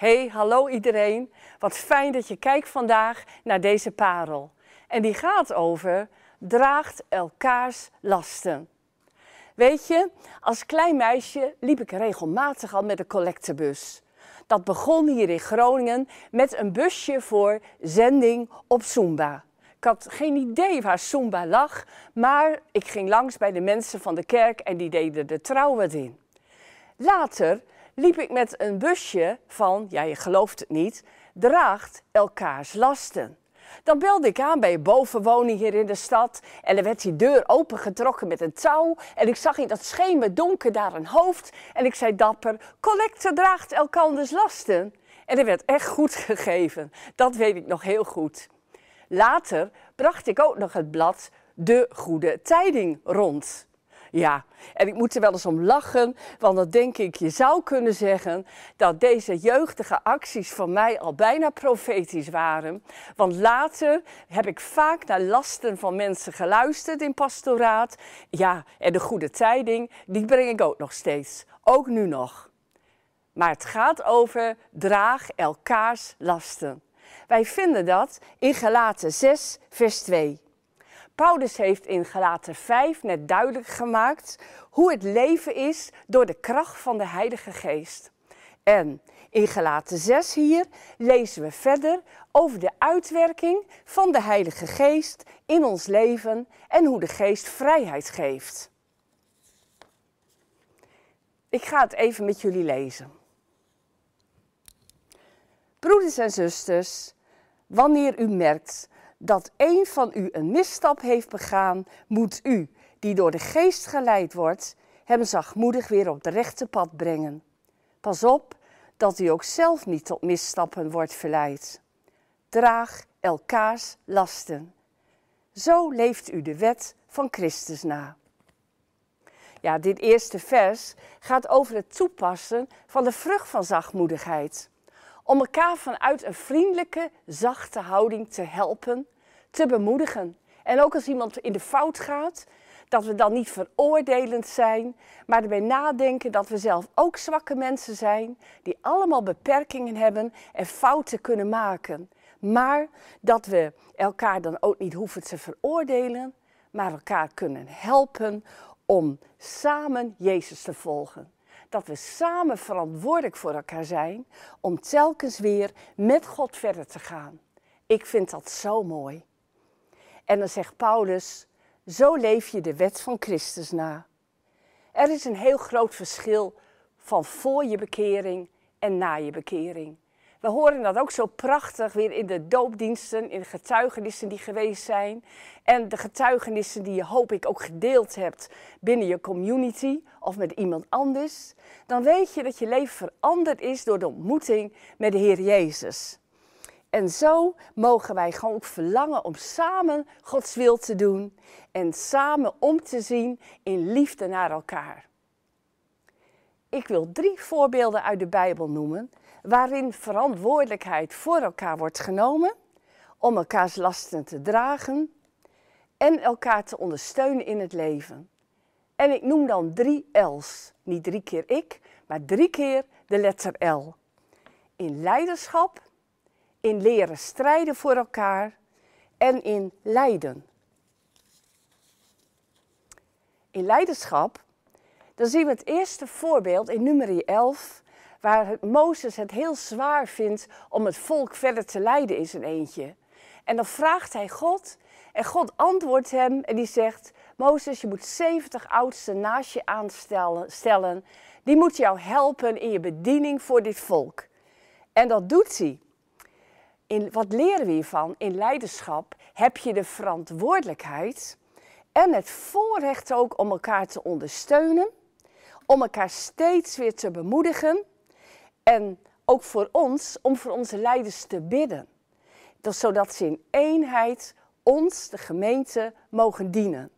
Hey, hallo iedereen. Wat fijn dat je kijkt vandaag naar deze parel. En die gaat over draagt elkaars lasten. Weet je, als klein meisje liep ik regelmatig al met een collectebus. Dat begon hier in Groningen met een busje voor zending op Zumba. Ik had geen idee waar Zumba lag, maar ik ging langs bij de mensen van de kerk en die deden de trouwen in. Later liep ik met een busje van, ja je gelooft het niet, draagt elkaars lasten. Dan belde ik aan bij een bovenwoning hier in de stad en er werd die deur opengetrokken met een touw en ik zag in dat scheme donker daar een hoofd en ik zei dapper, collecte draagt elkanders lasten. En er werd echt goed gegeven, dat weet ik nog heel goed. Later bracht ik ook nog het blad De Goede Tijding rond. Ja, en ik moet er wel eens om lachen, want dan denk ik, je zou kunnen zeggen dat deze jeugdige acties van mij al bijna profetisch waren. Want later heb ik vaak naar lasten van mensen geluisterd in pastoraat. Ja, en de goede tijding, die breng ik ook nog steeds, ook nu nog. Maar het gaat over draag elkaars lasten. Wij vinden dat in Galaten 6, vers 2. Paulus heeft in Galaten 5 net duidelijk gemaakt hoe het leven is door de kracht van de Heilige Geest. En in Galaten 6 hier lezen we verder over de uitwerking van de Heilige Geest in ons leven en hoe de Geest vrijheid geeft. Ik ga het even met jullie lezen. Broeders en zusters, wanneer u merkt dat een van u een misstap heeft begaan, moet u, die door de geest geleid wordt, hem zachtmoedig weer op het rechte pad brengen. Pas op dat u ook zelf niet tot misstappen wordt verleid. Draag elkaars lasten. Zo leeft u de wet van Christus na. Ja, dit eerste vers gaat over het toepassen van de vrucht van zachtmoedigheid om elkaar vanuit een vriendelijke, zachte houding te helpen, te bemoedigen. En ook als iemand in de fout gaat, dat we dan niet veroordelend zijn, maar erbij nadenken dat we zelf ook zwakke mensen zijn, die allemaal beperkingen hebben en fouten kunnen maken. Maar dat we elkaar dan ook niet hoeven te veroordelen, maar elkaar kunnen helpen om samen Jezus te volgen dat we samen verantwoordelijk voor elkaar zijn om telkens weer met God verder te gaan. Ik vind dat zo mooi. En dan zegt Paulus, zo leef je de wet van Christus na. Er is een heel groot verschil van voor je bekering en na je bekering. We horen dat ook zo prachtig weer in de doopdiensten, in de getuigenissen die geweest zijn. En de getuigenissen die je hoop ik ook gedeeld hebt binnen je community of met iemand anders. Dan weet je dat je leven veranderd is door de ontmoeting met de Heer Jezus. En zo mogen wij gewoon ook verlangen om samen Gods wil te doen en samen om te zien in liefde naar elkaar. Ik wil drie voorbeelden uit de Bijbel noemen waarin verantwoordelijkheid voor elkaar wordt genomen, om elkaars lasten te dragen en elkaar te ondersteunen in het leven. En ik noem dan drie L's. Niet drie keer ik, maar drie keer de letter L. In leiderschap, in leren strijden voor elkaar en in lijden. In leiderschap, dan zien we het eerste voorbeeld in nummer 11 waar Mozes het heel zwaar vindt om het volk verder te leiden in zijn eentje. En dan vraagt hij God en God antwoordt hem en die zegt, Mozes, je moet 70 oudsten naast je aanstellen. Die moeten jou helpen in je bediening voor dit volk. En dat doet hij. In, wat leren we hiervan? In leiderschap heb je de verantwoordelijkheid en het voorrecht ook om elkaar te ondersteunen, om elkaar steeds weer te bemoedigen en ook voor ons, om voor onze leiders te bidden. Dat, zodat ze in eenheid ons, de gemeente, mogen dienen.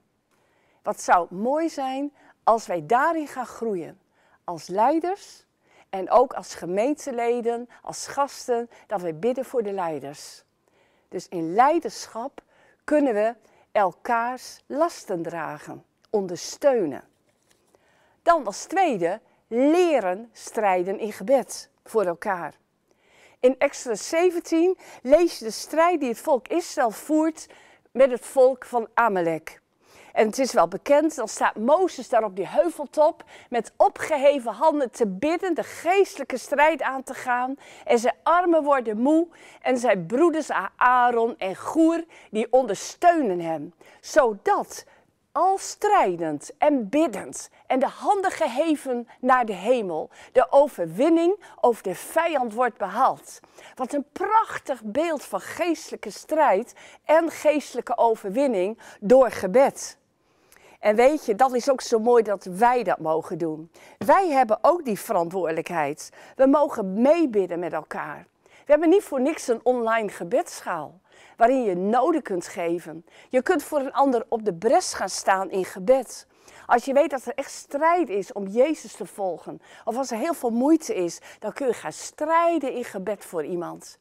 Wat zou mooi zijn als wij daarin gaan groeien. Als leiders en ook als gemeenteleden, als gasten, dat wij bidden voor de leiders. Dus in leiderschap kunnen we elkaars lasten dragen, ondersteunen. Dan als tweede leren strijden in gebed voor elkaar. In Exodus 17 lees je de strijd die het volk Israël voert met het volk van Amalek. En het is wel bekend, dan staat Mozes daar op die heuveltop met opgeheven handen te bidden, de geestelijke strijd aan te gaan. En zijn armen worden moe en zijn broeders Aaron en Goer, die ondersteunen hem. Zodat al strijdend en biddend en de handen geheven naar de hemel, de overwinning over de vijand wordt behaald. Wat een prachtig beeld van geestelijke strijd en geestelijke overwinning door gebed. En weet je, dat is ook zo mooi dat wij dat mogen doen. Wij hebben ook die verantwoordelijkheid. We mogen meebidden met elkaar. We hebben niet voor niks een online gebedsschaal waarin je noden kunt geven. Je kunt voor een ander op de bres gaan staan in gebed. Als je weet dat er echt strijd is om Jezus te volgen, of als er heel veel moeite is, dan kun je gaan strijden in gebed voor iemand.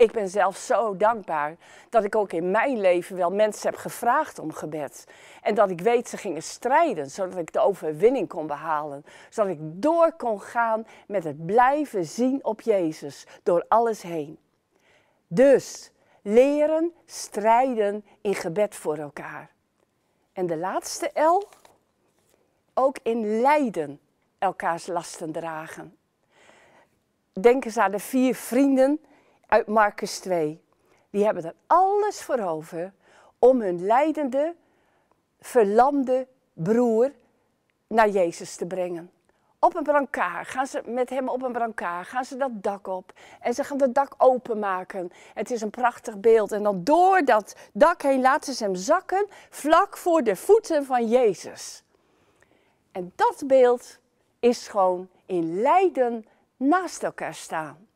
Ik ben zelf zo dankbaar dat ik ook in mijn leven wel mensen heb gevraagd om gebed. En dat ik weet ze gingen strijden, zodat ik de overwinning kon behalen. Zodat ik door kon gaan met het blijven zien op Jezus door alles heen. Dus leren strijden in gebed voor elkaar. En de laatste L, ook in lijden elkaars lasten dragen. Denk eens aan de vier vrienden uit Marcus 2. Die hebben er alles voor over om hun lijdende, verlamde broer naar Jezus te brengen. Op een brancard, gaan ze met hem op een brancard, gaan ze dat dak op. En ze gaan dat dak openmaken. Het is een prachtig beeld. En dan door dat dak heen laten ze hem zakken, vlak voor de voeten van Jezus. En dat beeld is gewoon in lijden naast elkaar staan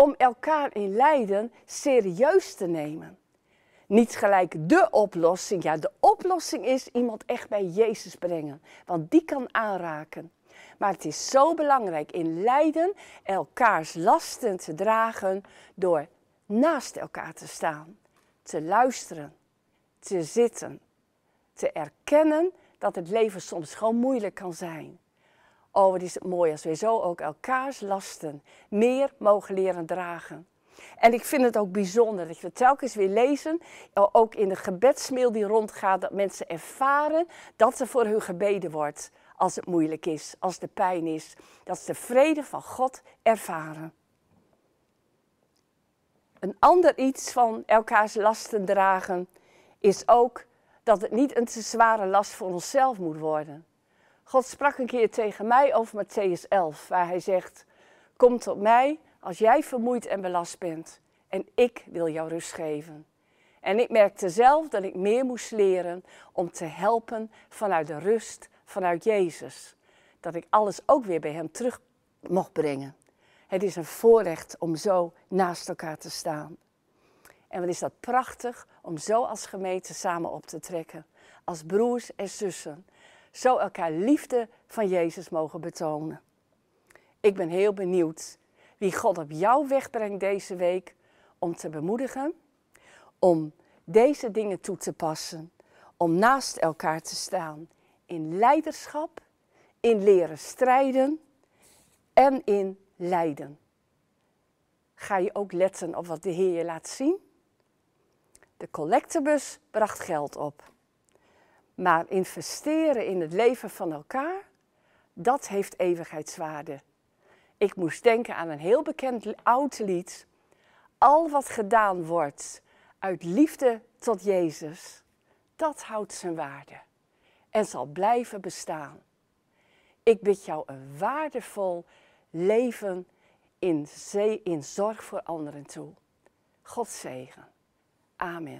om elkaar in lijden serieus te nemen. Niet gelijk de oplossing. Ja, de oplossing is iemand echt bij Jezus brengen, want die kan aanraken. Maar het is zo belangrijk in lijden elkaars lasten te dragen door naast elkaar te staan, te luisteren, te zitten, te erkennen dat het leven soms gewoon moeilijk kan zijn. Oh, wat is het mooi als we zo ook elkaars lasten meer mogen leren dragen. En ik vind het ook bijzonder dat we telkens weer lezen, ook in de gebedsmail die rondgaat, dat mensen ervaren dat er voor hun gebeden wordt als het moeilijk is, als de pijn is. Dat ze de vrede van God ervaren. Een ander iets van elkaars lasten dragen is ook dat het niet een te zware last voor onszelf moet worden. God sprak een keer tegen mij over Matthäus 11, waar hij zegt: Kom tot mij als jij vermoeid en belast bent, en ik wil jou rust geven. En ik merkte zelf dat ik meer moest leren om te helpen vanuit de rust, vanuit Jezus. Dat ik alles ook weer bij Hem terug mocht brengen. Het is een voorrecht om zo naast elkaar te staan. En wat is dat prachtig om zo als gemeente samen op te trekken. Als broers en zussen zo elkaar liefde van Jezus mogen betonen. Ik ben heel benieuwd wie God op jouw weg brengt deze week om te bemoedigen, om deze dingen toe te passen, om naast elkaar te staan in leiderschap, in leren strijden en in lijden. Ga je ook letten op wat de Heer je laat zien? De collectebus bracht geld op. Maar investeren in het leven van elkaar, dat heeft eeuwigheidswaarde. Ik moest denken aan een heel bekend oud lied. Al wat gedaan wordt uit liefde tot Jezus, dat houdt zijn waarde en zal blijven bestaan. Ik bid jou een waardevol leven in, in zorg voor anderen toe. God zegen. Amen.